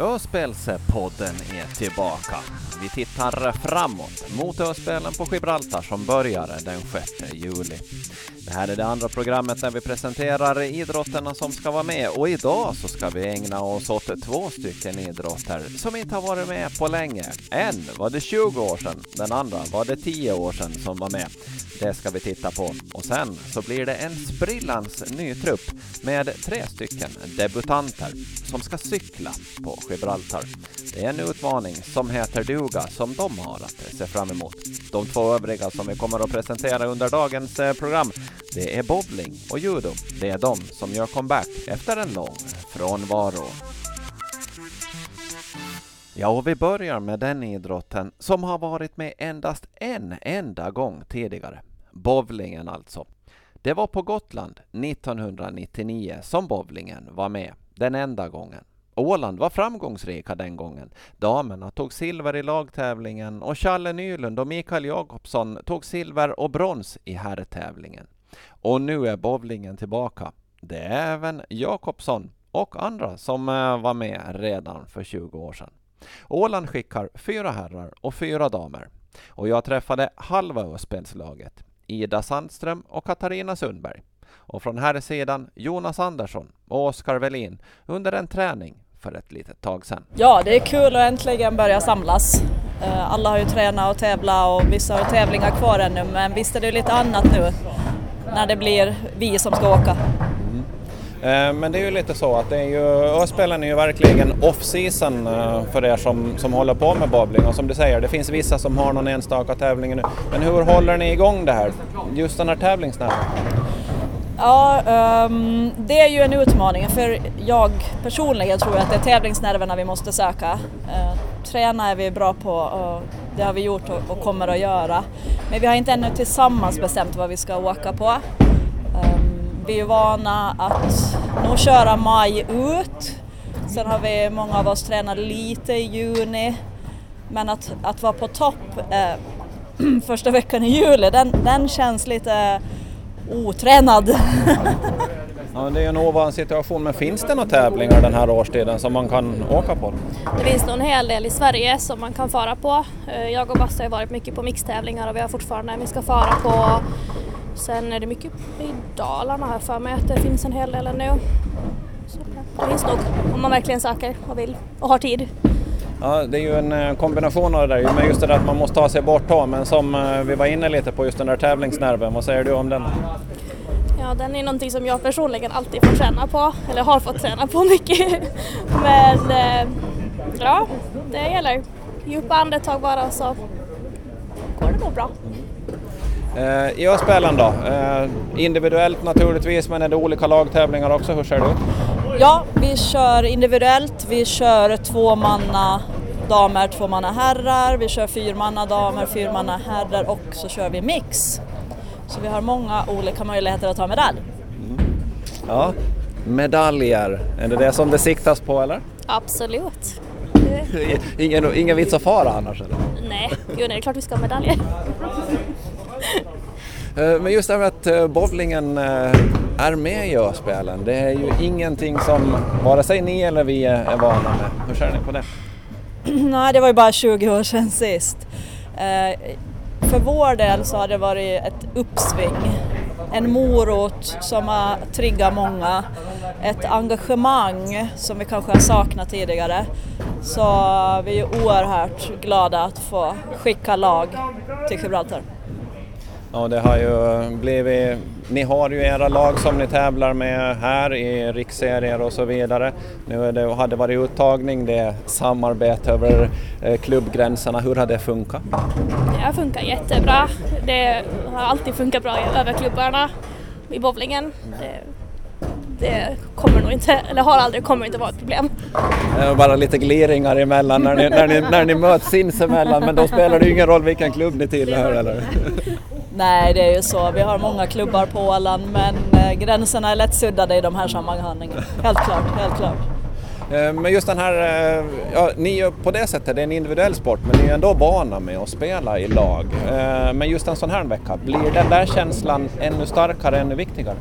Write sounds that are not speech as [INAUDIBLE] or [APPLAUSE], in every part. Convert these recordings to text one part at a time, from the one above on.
Öspelspodden är tillbaka. Vi tittar framåt mot Öspelen på Gibraltar som börjar den 6 juli. Det här är det andra programmet där vi presenterar idrotterna som ska vara med och idag så ska vi ägna oss åt två stycken idrotter som inte har varit med på länge. En var det 20 år sedan, den andra var det 10 år sedan som var med. Det ska vi titta på. Och sen så blir det en sprillans ny trupp med tre stycken debutanter som ska cykla på Gibraltar. Det är en utmaning som heter duga som de har att se fram emot. De två övriga som vi kommer att presentera under dagens eh, program, det är bowling och judo. Det är de som gör comeback efter en lång frånvaro. Ja, och vi börjar med den idrotten som har varit med endast en enda gång tidigare. Bowlingen alltså. Det var på Gotland 1999 som bowlingen var med, den enda gången. Åland var framgångsrika den gången. Damerna tog silver i lagtävlingen och Challe Nylund och Mikael Jakobsson tog silver och brons i herrtävlingen. Och nu är bowlingen tillbaka. Det är även Jakobsson och andra som eh, var med redan för 20 år sedan. Åland skickar fyra herrar och fyra damer. Och jag träffade halva Öspelslaget. Ida Sandström och Katarina Sundberg. Och från här sidan Jonas Andersson och Oskar Velin under en träning för ett litet tag sedan. Ja, det är kul att äntligen börja samlas. Eh, alla har ju tränat och tävlat och vissa har tävlingar kvar ännu men visst är det lite annat nu när det blir vi som ska åka. Eh, men det är ju lite så att det är ju, Öspelen är ju verkligen off-season eh, för er som, som håller på med bowling och som du säger, det finns vissa som har någon enstaka tävling nu. Men hur håller ni igång det här, just den här tävlingsnerven? Ja, um, det är ju en utmaning för jag personligen tror att det är tävlingsnerverna vi måste söka. Uh, träna är vi bra på och det har vi gjort och, och kommer att göra. Men vi har inte ännu tillsammans bestämt vad vi ska åka på. Um, vi är vana att nog köra maj ut. Sen har vi, många av oss tränat lite i juni. Men att, att vara på topp eh, [CLEARS THROAT] första veckan i juli, den, den känns lite otränad. [LAUGHS] Ja, det är en ovan situation, men finns det några tävlingar den här årstiden som man kan åka på? Det finns nog en hel del i Sverige som man kan fara på. Eh, jag och Basta har varit mycket på mixtävlingar och vi har fortfarande en vi ska fara på. Sen är det mycket i Dalarna här för mig att det finns en hel del ännu. Så det finns nog om man verkligen söker och vill och har tid. Ja, det är ju en eh, kombination av det där, med just det där att man måste ta sig bort då, men som eh, vi var inne lite på, just den där tävlingsnerven, vad säger du om den? Ja, den är någonting som jag personligen alltid får träna på, eller har fått träna på [LAUGHS] mycket. Men eh, ja, det gäller. Djupa andetag bara så går det nog bra. Eh, I Öspelen då? Individuellt naturligtvis, men är det olika lagtävlingar också? Hur ser det ut? Ja, vi kör individuellt. Vi kör tvåmanna damer, tvåmanna herrar. Vi kör fyrmanna damer, fyrmanna herrar och så kör vi mix. Så vi har många olika möjligheter att ta medalj. Mm. Ja, medaljer, är det det som det siktas på eller? Absolut. [LAUGHS] ingen, ingen vits att fara annars eller? Nej, gud nej, det är klart vi ska ha medaljer. [LAUGHS] Eh, men just det här med att eh, bowlingen eh, är med i Öspelen, det är ju ingenting som vare sig ni eller vi är vana med. Hur ser ni på det? [CLEARS THROAT] Nej, det var ju bara 20 år sedan sist. För vår del så har det varit ett uppsving, en morot som har triggat många, ett engagemang som vi kanske har saknat tidigare. Så vi är oerhört glada att få skicka lag till Gibraltar. Ja, det har ju blivit, ni har ju era lag som ni tävlar med här i riksserier och så vidare. Nu är det, hade varit uttagning, det är samarbete över eh, klubbgränserna. Hur har det funkat? Det har funkat jättebra. Det har alltid funkat bra över klubbarna i bowlingen. Det, det kommer nog inte, eller har aldrig, kommer inte vara ett problem. Bara lite gliringar emellan när ni, när ni, när ni möts sinsemellan men då spelar det ju ingen roll vilken klubb ni tillhör [LAUGHS] eller? Nej, det är ju så. Vi har många klubbar på Åland men eh, gränserna är lättsuddade i de här sammanhangen. Helt klart, helt klart. Eh, men just den här, eh, ja, ni är på det sättet, det är en individuell sport, men ni är ändå vana med att spela i lag. Men just en sån här vecka, blir den där känslan ännu starkare, ännu viktigare?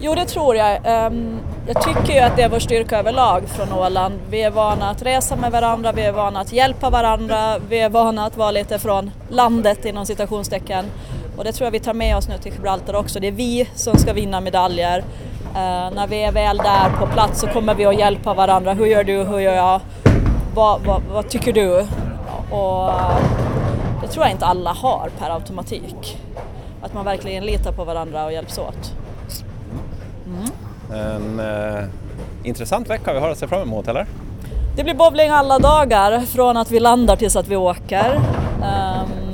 Jo, det tror jag. Ehm, jag tycker ju att det är vår styrka överlag från Åland. Vi är vana att resa med varandra, vi är vana att hjälpa varandra, vi är vana att vara lite från landet inom citationstecken. Och det tror jag vi tar med oss nu till Gibraltar också. Det är vi som ska vinna medaljer. Uh, när vi är väl där på plats så kommer vi att hjälpa varandra. Hur gör du? Hur gör jag? Vad, vad, vad tycker du? Och uh, det tror jag inte alla har per automatik. Att man verkligen litar på varandra och hjälps åt. Mm. En uh, intressant vecka vi har att se fram emot, eller? Det blir bowling alla dagar från att vi landar tills att vi åker. Um,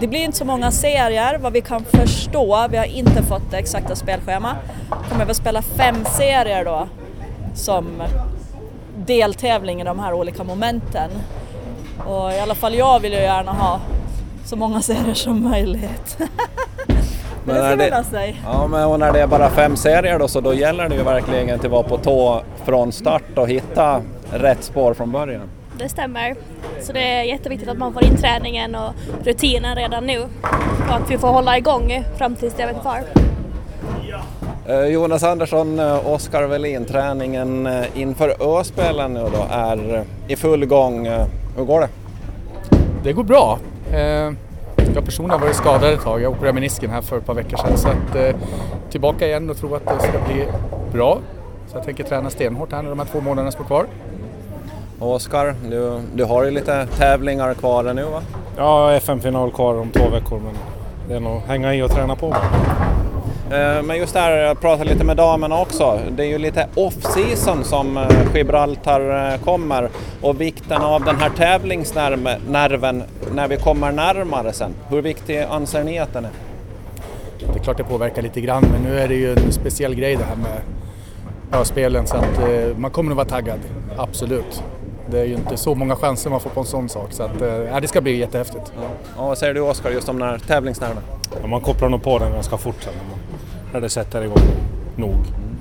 det blir inte så många serier vad vi kan förstå. Vi har inte fått det exakta spelschema. kommer väl spela fem serier då som deltävling i de här olika momenten. Och i alla fall jag vill ju gärna ha så många serier som möjligt. [LAUGHS] men, det lösa sig. Ja, men och när det är bara fem serier då så då gäller det ju verkligen att vara på tå från start och hitta rätt spår från början. Det stämmer. Så det är jätteviktigt att man får in träningen och rutinen redan nu och att vi får hålla igång fram tills det är kvar. Eh, Jonas Andersson, eh, Oskar Welin, träningen eh, inför Öspelen nu då är i full gång. Hur går det? Det går bra. Jag personligen har varit skadad ett tag. Jag opererade menisken här för ett par veckor sedan. Så att, tillbaka igen och tror att det ska bli bra. Så jag tänker träna stenhårt här nu de här två månaderna som är kvar. Oskar, du, du har ju lite tävlingar kvar nu va? Ja, FM-final kvar om två veckor men det är nog hänga i och träna på. Eh, men just där, jag pratade lite med damerna också. Det är ju lite off-season som eh, Gibraltar eh, kommer och vikten av den här tävlingsnerven när vi kommer närmare sen. Hur viktig anser ni att den är? Det är klart det påverkar lite grann men nu är det ju en speciell grej det här med spelen så att man kommer att vara taggad, absolut. Det är ju inte så många chanser man får på en sån sak så att, äh, det ska bli jättehäftigt. Ja. Vad säger du Oskar just om den här tävlingsnerven? Ja, man kopplar nog på den ganska fort sen när, man, när det sätter igång nog. Mm.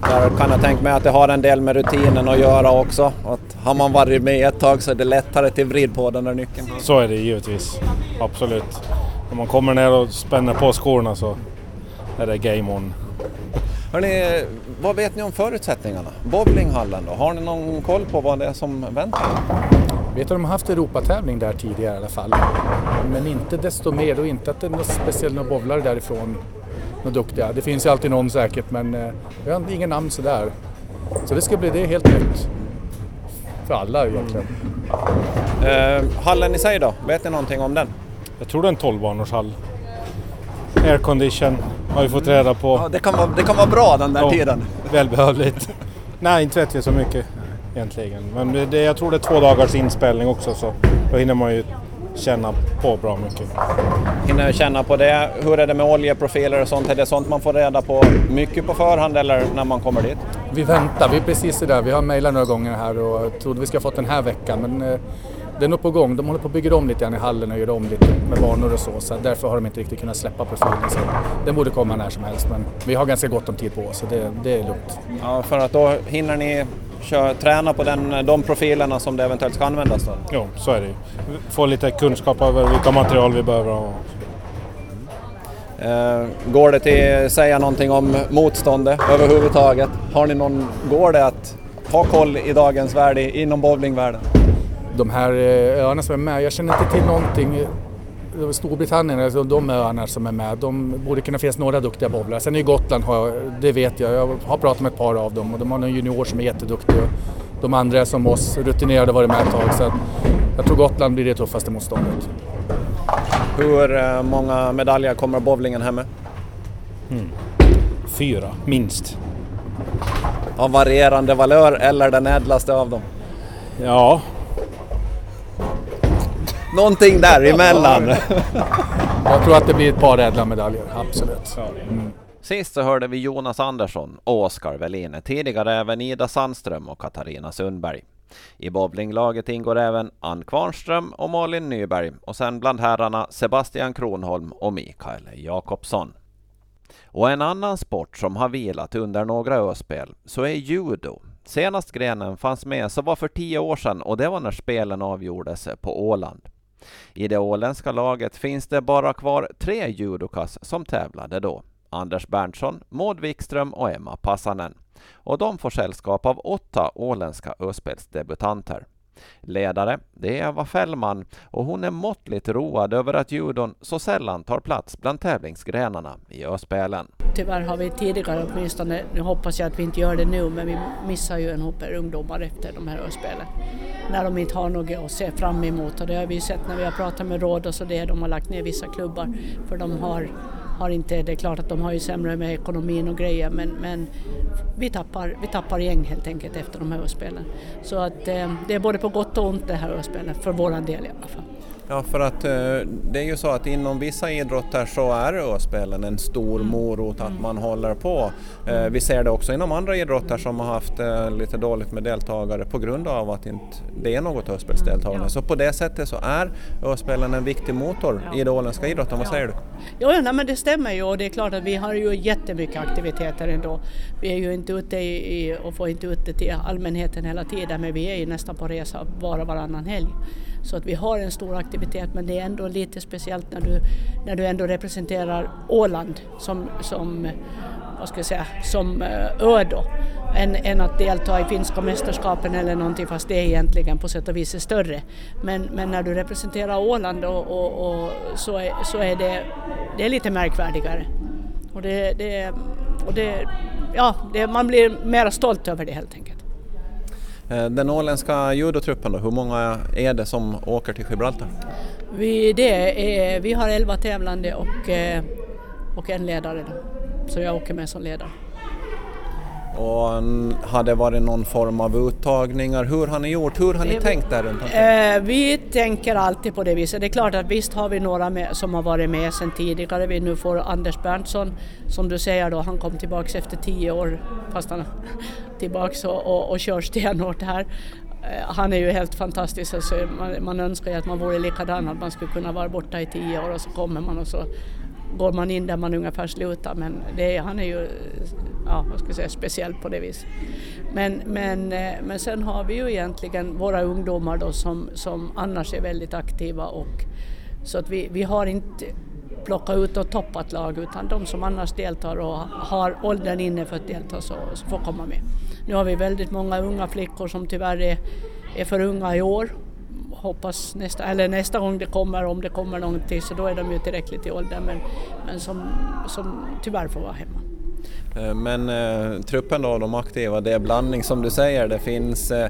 Där kan jag tänka mig att det har en del med rutinen att göra också. Att har man varit med ett tag så är det lättare till vrid på den där nyckeln. Så är det givetvis, absolut. När man kommer ner och spänner på skorna så är det game on. Hörrni, vad vet ni om förutsättningarna? Bowlinghallen då? Har ni någon koll på vad det är som väntar? vet att de har haft Europatävling där tidigare i alla fall. Men inte desto mer och inte att det är något speciellt några bowlare därifrån. Några duktiga. Det finns ju alltid någon säkert men eh, jag har ingen namn sådär. Så det ska bli det helt nytt. För alla egentligen. Mm. Eh, hallen i sig då? Vet ni någonting om den? Jag tror det är en 12-banors Aircondition har vi fått reda på. Ja, det, kan vara, det kan vara bra den där ja, tiden. Välbehövligt. Nej, inte vet vi så mycket egentligen. Men det, jag tror det är två dagars inspelning också så då hinner man ju känna på bra mycket. Hinner känna på det. Hur är det med oljeprofiler och sånt? Är det sånt man får reda på mycket på förhand eller när man kommer dit? Vi väntar, vi är precis där. Vi har mejlat några gånger här och trodde vi ska fått den här veckan men det är nog på gång. De håller på att bygga om lite grann i hallen och gör om lite med banor och så. Så därför har de inte riktigt kunnat släppa profilen. Så den borde komma när som helst. Men vi har ganska gott om tid på oss så det, det är lugnt. Ja, för att då hinner ni kör, träna på den, de profilerna som det eventuellt ska användas då? Jo, så är det Få lite kunskap över vilka material vi behöver. Och... Eh, går det att säga någonting om motståndet överhuvudtaget? Har ni någon, går det att ha koll i dagens värld inom bowlingvärlden? De här eh, öarna som är med, jag känner inte till någonting Storbritannien, alltså de öarna som är med, de borde kunna finnas några duktiga bowlare. Sen är Gotland, det vet jag, jag har pratat med ett par av dem och de har en junior som är jätteduktig. De andra är som oss, rutinerade, varit med ett tag. Så jag tror Gotland blir det tuffaste motståndet. Hur eh, många medaljer kommer bowlingen hem med? Mm. Fyra, minst. Av varierande valör eller den ädlaste av dem? Ja, någonting däremellan. Jag tror att det blir ett par ädla medaljer, absolut. Mm. Sist så hörde vi Jonas Andersson och Oskar Welin, tidigare även Ida Sandström och Katarina Sundberg. I bowlinglaget ingår även Ann Kvarnström och Malin Nyberg och sen bland herrarna Sebastian Kronholm och Mikael Jakobsson. Och en annan sport som har vilat under några öspel så är judo Senast grenen fanns med så var för tio år sedan och det var när spelen avgjordes på Åland. I det åländska laget finns det bara kvar tre judokas som tävlade då. Anders Berntsson, Maud Wikström och Emma Passanen. Och de får sällskap av åtta åländska öspelsdebutanter. Ledare, det är Eva Fällman och hon är måttligt road över att judon så sällan tar plats bland tävlingsgrenarna i Öspelen. Tyvärr har vi tidigare åtminstone, nu hoppas jag att vi inte gör det nu, men vi missar ju en hopp ungdomar efter de här Öspelen. När de inte har något att se fram emot och det har vi sett när vi har pratat med råd och så det, de har lagt ner vissa klubbar för de har har inte, det är klart att de har ju sämre med ekonomin och grejer men, men vi, tappar, vi tappar gäng helt enkelt efter de här spelen. Så att eh, det är både på gott och ont det här spelen för våran del i alla fall. Ja, för att eh, det är ju så att inom vissa idrotter så är öspelen en stor mm. morot att mm. man håller på. Eh, vi ser det också inom andra idrotter som har haft eh, lite dåligt med deltagare på grund av att inte det är något öspelsdeltagande. Mm, ja. Så på det sättet så är öspelen en viktig motor ja. i den åländska idrotten. Vad säger du? Ja, ja men det stämmer ju och det är klart att vi har ju jättemycket aktiviteter ändå. Vi är ju inte ute i, och får inte ut det till allmänheten hela tiden men vi är ju nästan på resa var och varannan helg. Så att vi har en stor aktivitet men det är ändå lite speciellt när du, när du ändå representerar Åland som, som, vad ska jag säga, som eh, ö då. Än, än att delta i finska mästerskapen eller någonting fast det egentligen på sätt och vis är större. Men, men när du representerar Åland och, och, och så, är, så är det, det är lite märkvärdigare. Och det, det, och det, ja, det, man blir mer stolt över det helt enkelt. Eh, den åländska judotruppen då, hur många är det som åker till Gibraltar? Vi, det är, vi har elva tävlande och, eh, och en ledare då, så jag åker med som ledare. Och har det varit någon form av uttagningar? Hur har ni gjort? Hur har ni vi, tänkt där runt eh, Vi tänker alltid på det viset. Det är klart att visst har vi några med, som har varit med sedan tidigare. Vi nu får Anders Berntsson, som du säger då, han kom tillbaks efter tio år, fast han tillbaks och, och, och kör stenhårt här. Eh, han är ju helt fantastisk, alltså man, man önskar ju att man vore likadan, att man skulle kunna vara borta i tio år och så kommer man och så går man in där man ungefär slutar men det, han är ju ja, vad ska jag säga, speciell på det viset. Men, men, eh, men sen har vi ju egentligen våra ungdomar då som, som annars är väldigt aktiva och så att vi, vi har inte plocka ut och toppat lag utan de som annars deltar och har åldern inne för att delta så, så får komma med. Nu har vi väldigt många unga flickor som tyvärr är, är för unga i år hoppas nästa, eller nästa gång det kommer, om det kommer någonting, så då är de ju tillräckligt i åldern men, men som, som tyvärr får vara hemma. Eh, men eh, truppen då, de aktiva, det är blandning som du säger. Det finns eh,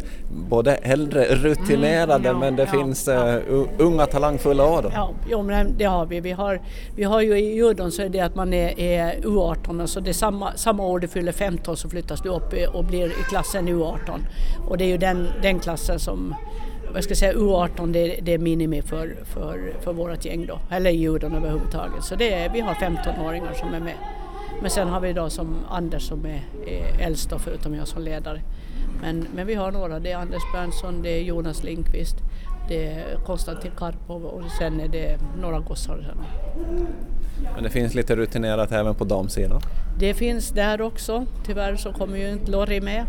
både äldre rutinerade mm, ja, men det ja, finns eh, unga talangfulla också. Ja, jo, men det har vi. Vi har, vi har ju i judon så är det att man är, är U18, alltså det är samma, samma år du fyller 15 så flyttas du upp och blir i klassen U18. Och det är ju den, den klassen som vad ska jag säga, U18 det, det är minimi för, för, för vårt gäng då, eller judon överhuvudtaget. Så det är, vi har 15-åringar som är med. Men sen har vi då som Anders som är, är äldst då, förutom jag som ledare. Men, men vi har några, det är Anders Berntsson, det är Jonas Lindqvist, det är Konstantin Karpov och sen är det några gossar. Men det finns lite rutinerat även på damsidan? Det finns där också. Tyvärr så kommer ju inte Lorry med.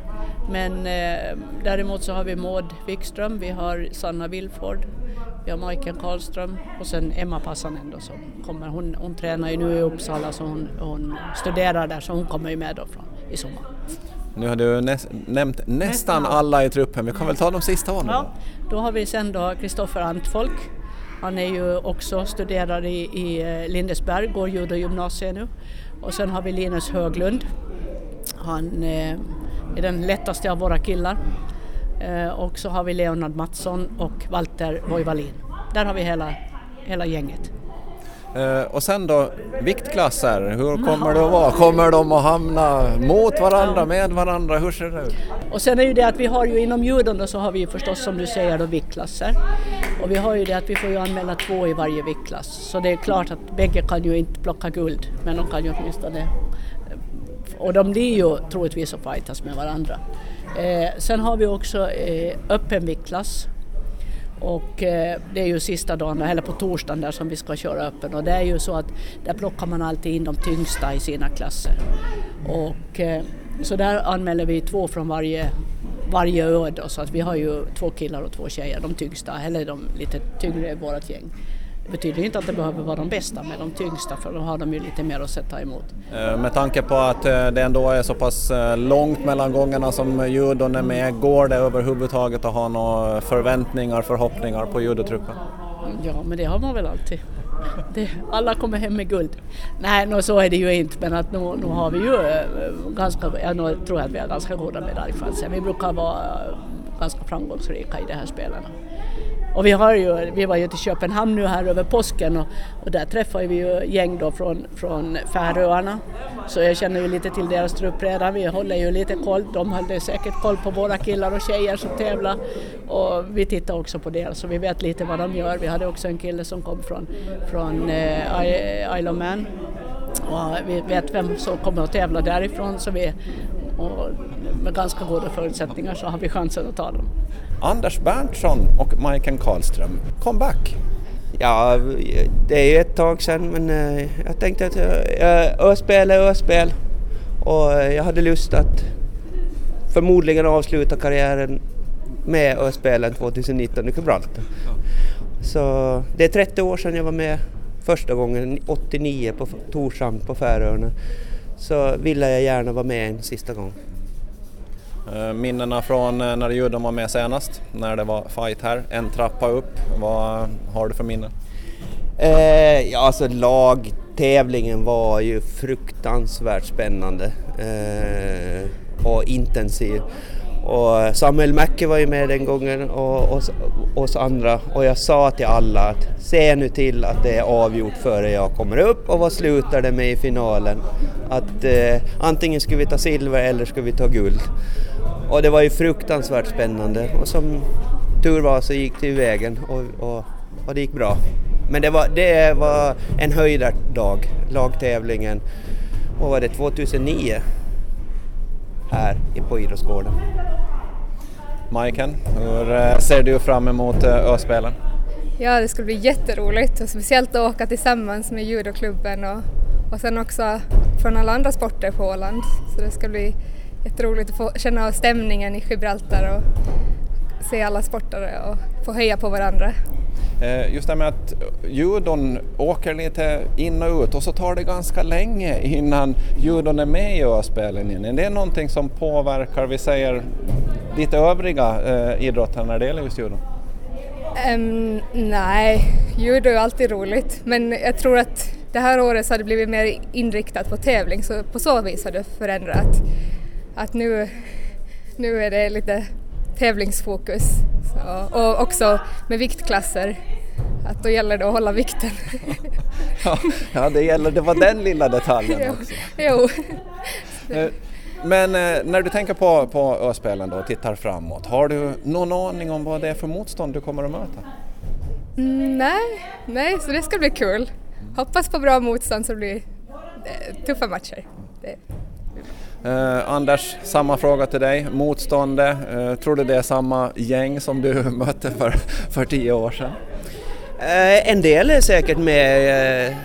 Men eh, däremot så har vi Maud Wikström, vi har Sanna Wilford, vi har Majken Karlström och sen Emma Passanen då som kommer. Hon, hon tränar ju nu i Uppsala så hon, hon studerar där så hon kommer ju med då från, i sommar. Nu har du nä nämnt nästan alla i truppen, vi kan väl ta de sista åren? Ja, då har vi sen då Kristoffer Antfolk. Han är ju också studerar i, i eh, Lindesberg, går judogymnasiet nu. Och sen har vi Linus Höglund. Han eh, är den lättaste av våra killar. Eh, och så har vi Leonard Mattsson och Walter Voivalin. Där har vi hela, hela gänget. Uh, och sen då viktklasser, hur kommer det att vara? Kommer de att hamna mot varandra, med varandra? Hur ser det ut? Och sen är ju det att vi har ju inom judon då så har vi ju förstås som du säger då viktklasser. Och vi har ju det att vi får ju anmäla två i varje viktklass. Så det är klart att bägge kan ju inte plocka guld, men de kan ju åtminstone och de blir ju troligtvis att fightas med varandra. Eh, sen har vi också eh, öppen viktklass och eh, det är ju sista dagen, eller på torsdagen där som vi ska köra öppen och det är ju så att där plockar man alltid in de tyngsta i sina klasser. Och, eh, så där anmäler vi två från varje, varje ö då, så att vi har ju två killar och två tjejer, de tyngsta, eller de lite tyngre i vårt gäng. Betyder inte att det behöver vara de bästa med de tyngsta för då har de ju lite mer att sätta emot. Eh, med tanke på att eh, det ändå är så pass eh, långt mellan gångerna som judon är med, går det överhuvudtaget att ha några förväntningar, förhoppningar på judotruppen? Ja, men det har man väl alltid. Det, alla kommer hem med guld. Nej, no, så är det ju inte, men att nu, nu har vi ju ganska, jag tror att vi har ganska goda medaljchanser. Vi brukar vara ganska framgångsrika i de här spelen. Och vi, har ju, vi var ju till Köpenhamn nu här över påsken och, och där träffade vi ju gäng då från, från Färöarna. Så jag känner ju lite till deras trupp redan. Vi håller ju lite koll. De höll säkert koll på våra killar och tjejer som tävlar. Och vi tittar också på deras så vi vet lite vad de gör. Vi hade också en kille som kom från, från eh, Isle of Man. Och vi vet vem som kommer att tävla därifrån så vi, och med ganska goda förutsättningar så har vi chansen att ta dem. Anders Berntsson och Majken Karlström, comeback! Ja, det är ju ett tag sedan men eh, jag tänkte att öspel är öspel och eh, jag hade lust att förmodligen avsluta karriären med öspelen 2019 i Gibraltar. Så det är 30 år sedan jag var med första gången, 89 på Torshamn på Färöarna. Så ville jag gärna vara med en sista gång. Eh, minnena från eh, när judon var med senast, när det var fight här, en trappa upp. Vad har du för minnen? Eh, ja, alltså lagtävlingen var ju fruktansvärt spännande eh, och intensiv. Och Samuel Mäcke var ju med den gången och oss, oss andra och jag sa till alla att se nu till att det är avgjort före jag kommer upp och vad slutar det med i finalen? Att eh, antingen ska vi ta silver eller ska vi ta guld. Och det var ju fruktansvärt spännande och som tur var så gick det ju vägen och, och, och det gick bra. Men det var, det var en höjdardag, lagtävlingen. Vad var det, 2009? Här på idrottsgården. Majken, hur eh, ser du fram emot eh, Öspelen? Ja, det skulle bli jätteroligt och speciellt att åka tillsammans med judoklubben och, och sen också från alla andra sporter på Åland. Så det ska bli jätteroligt att få känna av stämningen i Gibraltar och se alla sportare och få höja på varandra. Eh, just det med att judon åker lite in och ut och så tar det ganska länge innan judon är med i öspelen igen. Är det någonting som påverkar, vi säger, lite övriga eh, idrotter när det gäller just judon? Um, nej, judo är alltid roligt men jag tror att det här året så har det blivit mer inriktat på tävling så på så vis har det förändrat. Att nu, nu är det lite tävlingsfokus så, och också med viktklasser att då gäller det att hålla vikten. [LAUGHS] ja, det gäller, det var den lilla detaljen [LAUGHS] också. jo. [LAUGHS] Eh, men eh, när du tänker på, på Öspelen då och tittar framåt, har du någon aning om vad det är för motstånd du kommer att möta? Mm, nej, nej, så det ska bli kul. Hoppas på bra motstånd så det blir eh, tuffa matcher. Det. Eh, Anders, samma fråga till dig. Motståndet, eh, tror du det är samma gäng som du [LAUGHS] mötte för, för tio år sedan? Eh, en del är säkert med, eh,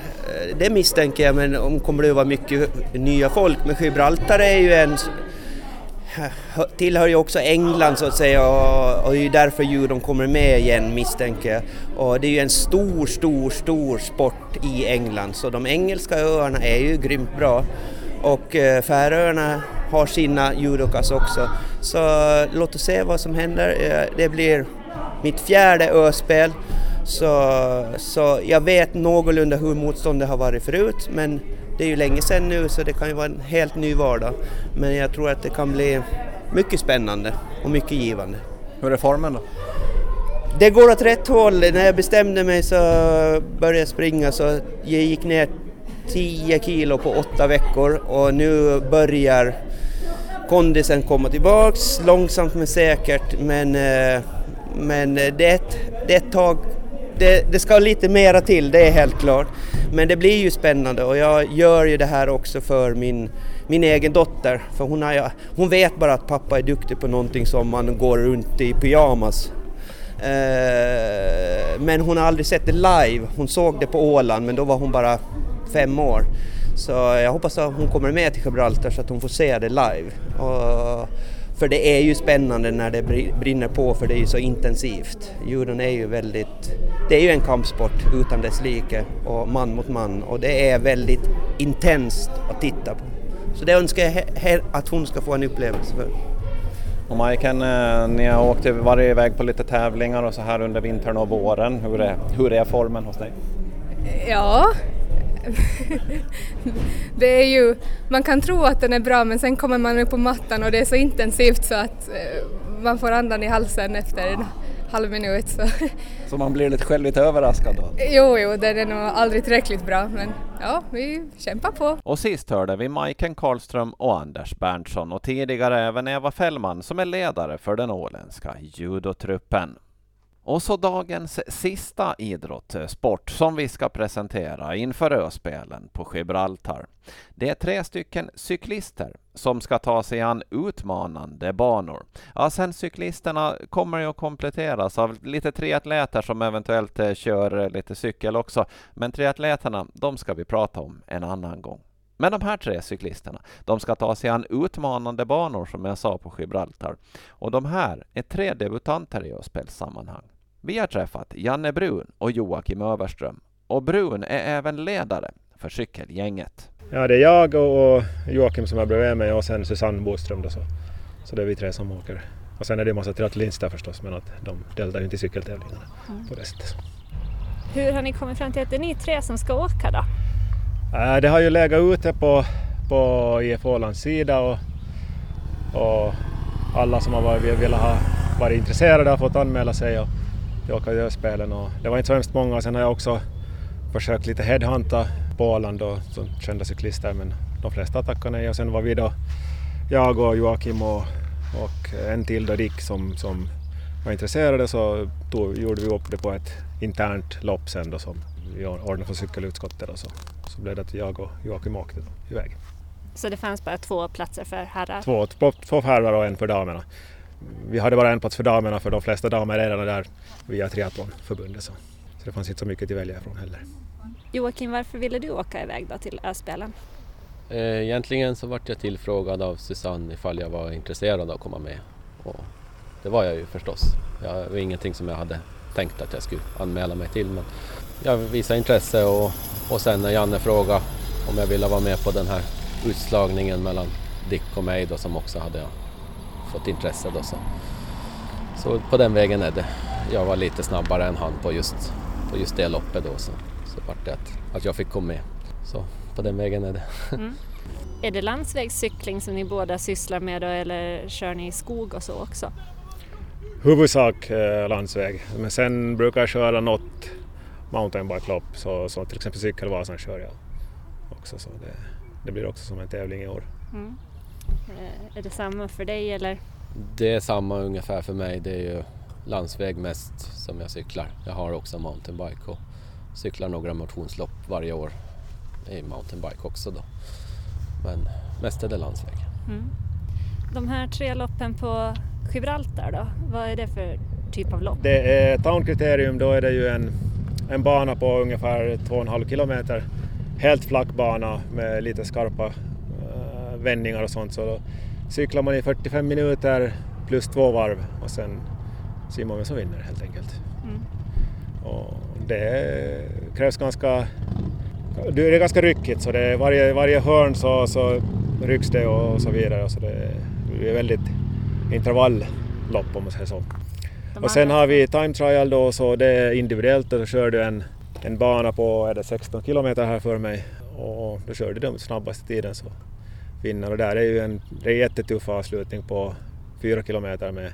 det misstänker jag, men det kommer det att vara mycket nya folk. Men Gibraltar är ju en tillhör ju också England så att säga och, och det är ju därför judon kommer med igen misstänker jag. Och det är ju en stor, stor, stor sport i England så de engelska öarna är ju grymt bra. Och eh, Färöarna har sina judokas också. Så låt oss se vad som händer. Eh, det blir mitt fjärde öspel. Så, så jag vet någorlunda hur motståndet har varit förut men det är ju länge sedan nu så det kan ju vara en helt ny vardag. Men jag tror att det kan bli mycket spännande och mycket givande. Hur är formen då? Det går åt rätt håll. När jag bestämde mig så började jag springa så jag gick ner 10 kilo på 8 veckor och nu börjar kondisen komma tillbaks långsamt men säkert men, eh, men eh, det, är ett, det är ett tag det, det, ska lite mera till, det är helt klart. Men det blir ju spännande och jag gör ju det här också för min, min egen dotter. För hon, har, hon vet bara att pappa är duktig på någonting som man går runt i pyjamas. Eh, men hon har aldrig sett det live. Hon såg det på Åland men då var hon bara fem år. Så jag hoppas att hon kommer med till Gibraltar så att hon får se det live. Och, För det är ju spännande när det brinner på för det är ju så intensivt. Judon är ju väldigt, det är ju en kampsport utan dess like och man mot man och det är väldigt intensivt att titta på. Så det önskar jag att hon ska få en upplevelse för. Och Majken, eh, ni har åkt varit iväg på lite tävlingar och så här under vintern och våren. Hur är, hur är formen hos dig? Ja, [LAUGHS] det är ju, man kan tro att den är bra men sen kommer man upp på mattan och det är så intensivt så att eh, man får andan i halsen efter en halv minut. Så, [LAUGHS] så man blir lite, själv lite överraskad då? Jo, jo, den är nog aldrig tillräckligt bra men ja, vi kämpar på. Och sist hörde vi Majken Karlström och Anders Berntsson och tidigare även Eva Fällman som är ledare för den åländska judotruppen. Och så dagens sista idrott, sport, som vi ska presentera inför Öspelen på Gibraltar. Det är tre stycken cyklister som ska ta sig an utmanande banor. Ja, sen cyklisterna kommer ju att kompletteras av lite triatleter som eventuellt eh, kör lite cykel också. Men triatleterna, de ska vi prata om en annan gång. Men de här tre cyklisterna, de ska ta sig an utmanande banor som jag sa på Gibraltar. Och de här är tre debutanter i öspelssammanhang. Vi har träffat Janne Brun och Joakim Överström. Och Brun är även ledare för cykelgänget. Ja, det är jag och Joakim som är bredvid mig och sen Susanne Boström. Då så. så det är vi tre som åker. Och sen är det en massa triatlonister förstås, men att de deltar ju inte i cykeltävlingarna mm. på det sättet. Hur har ni kommit fram till att det är ni tre som ska åka då? Äh, det har ju legat ute på, på IF Ålands sida och, och alla som har varit, velat ha varit intresserade har fått anmäla sig. Och, jag åka och det var inte så hemskt många. Sen har jag också försökt lite headhunta på Åland och kända cyklister men de flesta tackade nej och sen var vi då jag och Joakim och, och en till då Dick som, som var intresserade så tog, gjorde vi upp det på ett internt lopp sen då som vi ordnade för cykelutskottet och så, så blev det att jag och Joakim åkte då, iväg. Så det fanns bara två platser för herrar? Två, två, två herrar och en för damerna vi hade bara en plats för damerna för de flesta damer är redan där via triathlonförbundet så, så det fanns inte så mycket att välja ifrån heller. Joakim, varför ville du åka iväg då till Öspelen? Eh, egentligen så vart jag tillfrågad av Susanne ifall jag var intresserad av att komma med. Och det var jag ju förstås. Det var ingenting som jag hade tänkt att jag skulle anmäla mig till men jag visade intresse och, och sen när Janne frågade om jag ville vara med på den här utslagningen mellan Dick och mig då som också hade fått intresse då så. Så på den vägen är det. Jag var lite snabbare än han på just, på just det loppet då så, så vart det att, att jag fick komma med. Så på den vägen är det. [LAUGHS] Mm. Är det landsvägscykling som ni båda sysslar med då eller kör ni i skog och så också? Huvudsak eh, landsväg, men sen brukar jag köra något mountainbike-lopp, så, så till exempel Cykelvasan kör jag också. Så det, det blir också som en tävling i år. Mm. Eh, är det samma för dig eller? Det är samma ungefär för mig. Det är ju landsväg mest som jag cyklar. Jag har också mountainbike och cyklar några motionslopp varje år i mountainbike också då. Men mest är det landsväg. Mm. De här tre loppen på Gibraltar då, vad är det för typ av lopp? Det är Town Criterium, då är det ju en, en bana på ungefär 2,5 kilometer. Helt flack bana med lite skarpa vändningar och sånt så då cyklar man i 45 minuter plus två varv och sen ser man vem som vinner helt enkelt. Mm. Och det krävs ganska det är ganska ryckigt så det är varje, varje hörn så, så rycks det och, så vidare. Så det, det är väldigt intervalllopp om man säger så. Och sen har vi time trial då så det är individuellt och då kör du en, en bana på är det 16 kilometer här för mig och då kör du den snabbaste tiden så vinner och där är ju en, det är jättetuff avslutning på fyra kilometer med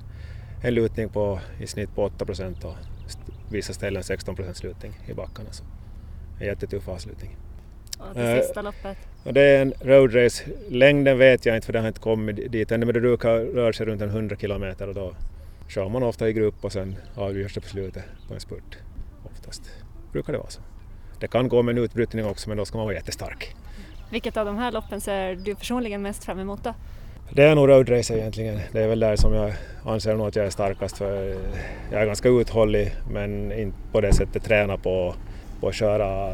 en lutning på i snitt på 8 procent och vissa ställen 16 procents lutning i backarna. Så en jättetuff avslutning. Och det sista loppet? Och det är en roadrace. Längden vet jag inte för det har inte kommit dit ännu men det brukar röra sig runt en 100 kilometer och då kör man ofta i grupp och sen avgörs det på slutet på en spurt. Oftast brukar det vara så. Det kan gå med en utbrytning också men då ska man vara jättestark. Vilket av de här loppen ser du personligen mest fram emot då? Det är nog roadrace egentligen. Det är väl där som jag anser nog att jag är starkast för jag är ganska uthållig men inte på det sättet träna på, på att köra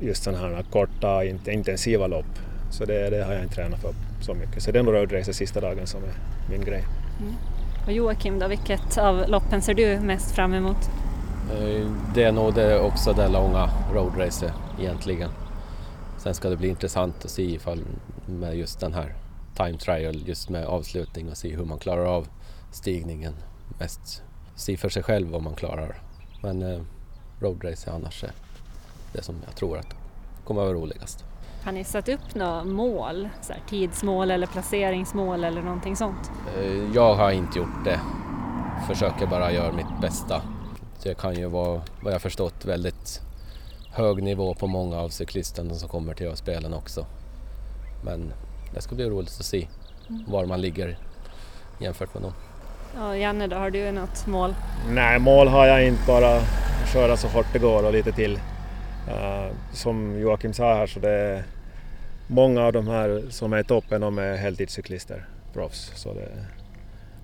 just sådana här korta intensiva lopp. Så det, det har jag inte tränat för så mycket. Så det är nog roadrace sista dagen som är min grej. Mm. Och Joakim då, vilket av loppen ser du mest fram emot? Eh, det är nog det också det långa roadracet egentligen. Sen ska det bli intressant att se ifall med just den här time trial, just med avslutning och se hur man klarar av stigningen. Mest se för sig själv vad man klarar. Men eh, roadrace annars är det som jag tror att kommer att vara roligast. Har ni satt upp några mål? Så här, tidsmål eller placeringsmål eller någonting sånt? Eh, jag har inte gjort det. Försöker bara göra mitt bästa. Det kan ju vara, vad jag förstått, väldigt hög nivå på många av cyklisterna som kommer till spelen också. Men det ska bli roligt att se mm. var man ligger jämfört med dem. Ja, Janne då, har du något mål? Nej, mål har jag inte, bara köra så fort det går och lite till. Uh, som Joakim sa här så det är många av de här som är i toppen de är heltidscyklister, proffs. Så det,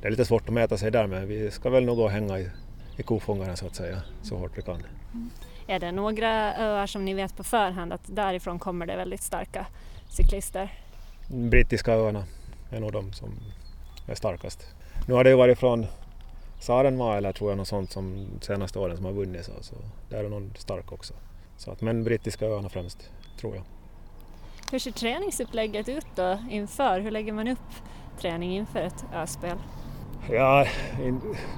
det, är lite svårt att mäta sig där men vi ska väl nog gå och hänga i, i kofångaren så att säga, så hårt vi kan. Mm. Är det några öar som ni vet på förhand att därifrån kommer det väldigt starka cyklister? Brittiska öarna är nog de som är starkast. Nu har det ju varit från Saarenmaa eller tror jag något sånt som senaste åren som har vunnit så, så där är någon stark också. Så att, men brittiska öarna främst, tror jag. Hur ser träningsupplägget ut då inför? Hur lägger man upp träning inför ett öspel? Ja,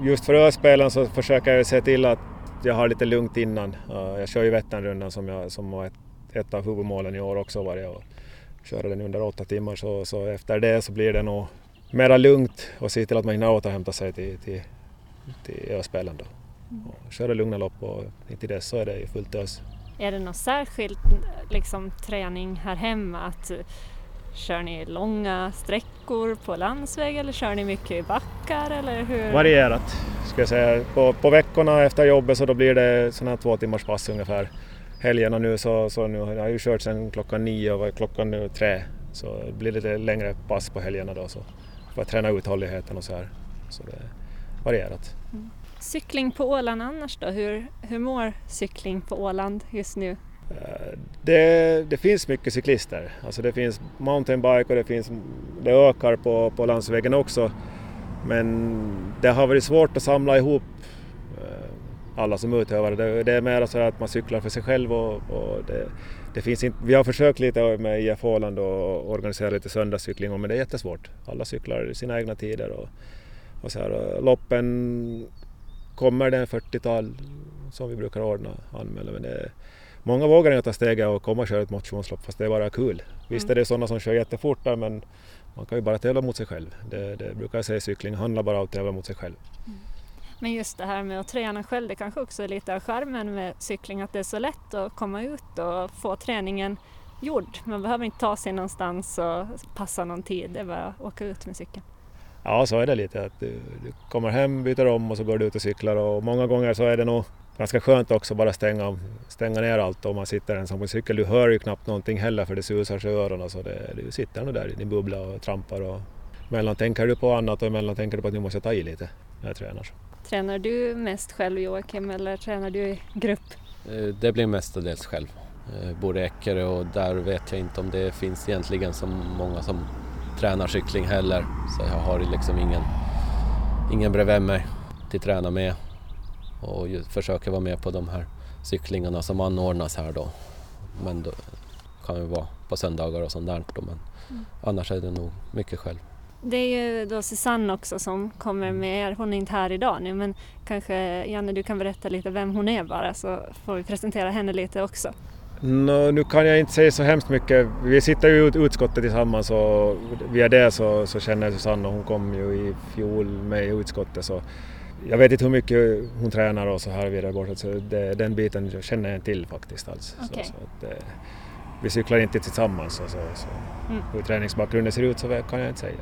just för öspelen så försöker jag se till att jag har lite lugnt innan. Eh, jag kör ju Vätternrundan som, jag, som var ett, ett av huvudmålen i år också varje år. Köra den under åtta timmar så, så efter det så blir det nog mera lugnt och se till att man hinner återhämta sig till, till, till öspelen då. Och köra lugna lopp och till dess så är det fullt ös. Är det någon särskild liksom, träning här hemma? Att, kör ni långa sträckor på landsväg eller kör ni mycket i backar? Eller hur? Varierat ska jag säga. På, på veckorna efter jobbet så då blir det sådana här två timmars pass ungefär. Helgerna nu så, så nu har jag ju kört sedan klockan nio och klockan nu tre. Så det blir lite längre pass på helgerna då så för att träna uthålligheten och så här. Så det är varierat. Mm. Cykling på Åland annars då? Hur, hur mår cykling på Åland just nu? Det, det, finns mycket cyklister. Alltså det finns mountainbike och det, finns, det ökar på, på landsvägen också. Men det har varit svårt att samla ihop eh, alla som utövare. Det, det är mer så att man cyklar för sig själv och, och det, det, finns inte, vi har försökt lite med IF Åland och organisera lite söndagscykling men det är jättesvårt. Alla cyklar sina egna tider och, och så här. Loppen kommer det en 40-tal som vi brukar ordna anmäla men det många vågar inte ta steget och komma och köra ett motionslopp fast det är bara kul. Visst är det sådana som kör jättefort där men man kan ju bara tävla mot sig själv. Det, det brukar jag säga cykling handlar bara om att tävla mot sig själv. Mm. Men just det här med att träna själv, det kanske också är lite av skärmen med cykling, att det är så lätt att komma ut och få träningen gjord. Man behöver inte ta sig någonstans och passa någon tid, det är bara att åka ut med cykeln. Ja, så är det lite. Att du, du kommer hem, byter om och så går du ut och cyklar och många gånger så är det nog ganska skönt också bara stänga, stänga ner allt om man sitter ensam på cykel. Du hör ju knappt någonting heller för det susar sig i öronen så det, du sitter nog där i din bubbla och trampar och emellan tänker du på annat och emellan tänker du på att nu måste jag ta i lite när jag tränar. Tränar du mest själv Joakim eller tränar du i grupp? Eh, det blir mestadels själv. Jag eh, bor i Eckerö och där vet jag inte om det finns egentligen så många som tränar cykling heller. Så jag har liksom ingen, ingen bredvid mig till träna med och försöker vara med på de här cyklingarna som anordnas här då. Men då kan ju vara på söndagar och sånt där då, men mm. annars är det nog mycket själv. Det är ju då Susanne också som kommer med er. Hon är inte här idag nu men kanske Janne du kan berätta lite vem hon är bara så får vi presentera henne lite också. No, nu kan jag inte säga så hemskt mycket. Vi sitter ju i utskottet tillsammans och via det så, så känner jag Susanne och hon kom ju i fjol med i utskottet så jag vet inte hur mycket hon tränar och så här vidare borta så det, den biten känner jag inte till faktiskt alls. Okay. Så, så det, vi cyklar inte tillsammans så, så mm. hur träningsbakgrunden ser ut så kan jag inte säga.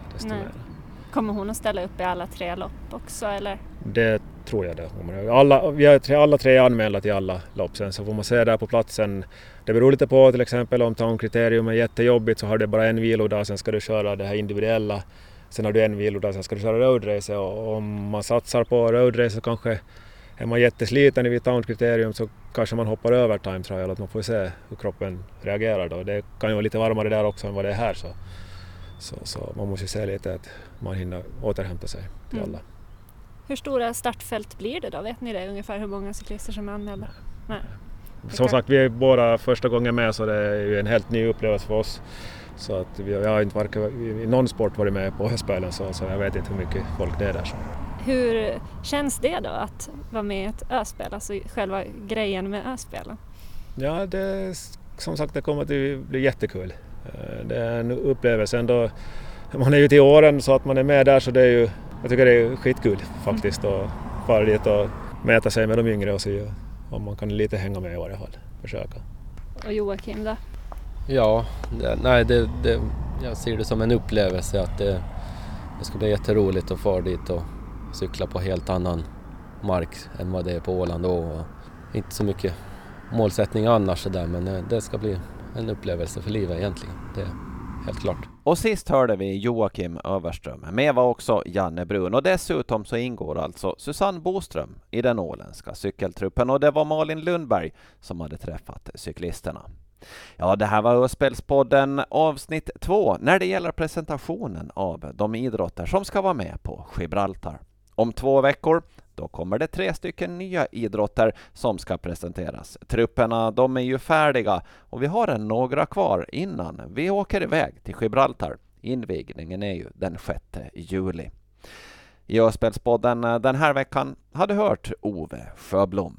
Kommer hon att ställa upp i alla tre lopp också eller? Det tror jag det. Alla, vi är alla tre anmälda till alla lopp sen så får man se där på platsen. Det beror lite på till exempel om town-kriterium är jättejobbigt så har du bara en vilodag sen ska du köra det här individuella. Sen har du en vilodag sen ska du köra roadrace och om man satsar på roadrace så kanske är man jättesliten vid town-kriterium så kanske man hoppar över time trial, att man får se hur kroppen reagerar då. Det kan ju vara lite varmare där också än vad det är här så, Så, så man måste se lite att man hinner återhämta sig till Mm. alla. Hur stora startfält blir det då? Vet ni det ungefär hur många cyklister som är anmälda? Nej. Som sagt, vi är båda första gången med så det är ju en helt ny upplevelse för oss. Så att vi, jag har inte varken i någon sport varit med på höstspelen så, så jag vet inte hur mycket folk det är där. Så. Hur känns det då att vara med i ett öspel, alltså själva grejen med öspelen? Ja, det, som sagt det kommer att bli jättekul. Eh, Det är en upplevelse ändå. Man är ju till åren så att man är med där så det är ju, jag tycker det är skitkul faktiskt att fara dit och mäta sig med de yngre och se om man kan lite hänga med i varje fall. Försöka. Och Joakim då? Ja, det, nej, det, det, jag ser det som en upplevelse att det, det ska bli jätteroligt att fara dit och cykla på helt annan mark än vad det är på Åland då. Och inte så mycket målsättning annars där, men det ska bli en upplevelse för livet egentligen. Det är helt klart. Och sist hörde vi Joakim Överström. Med var också Janne Brun och dessutom så ingår alltså Susanne Boström i den åländska cykeltruppen och det var Malin Lundberg som hade träffat cyklisterna. Ja, det här var Öspelspodden avsnitt två när det gäller presentationen av de idrotter som ska vara med på Gibraltar. Om två veckor då kommer det tre stycken nya idrotter som ska presenteras. Trupperna de är ju färdiga och vi har en några kvar innan vi åker iväg till Gibraltar. Invigningen är ju den 6 juli. I Öspelspodden den här veckan hade hört Ove Sjöblom.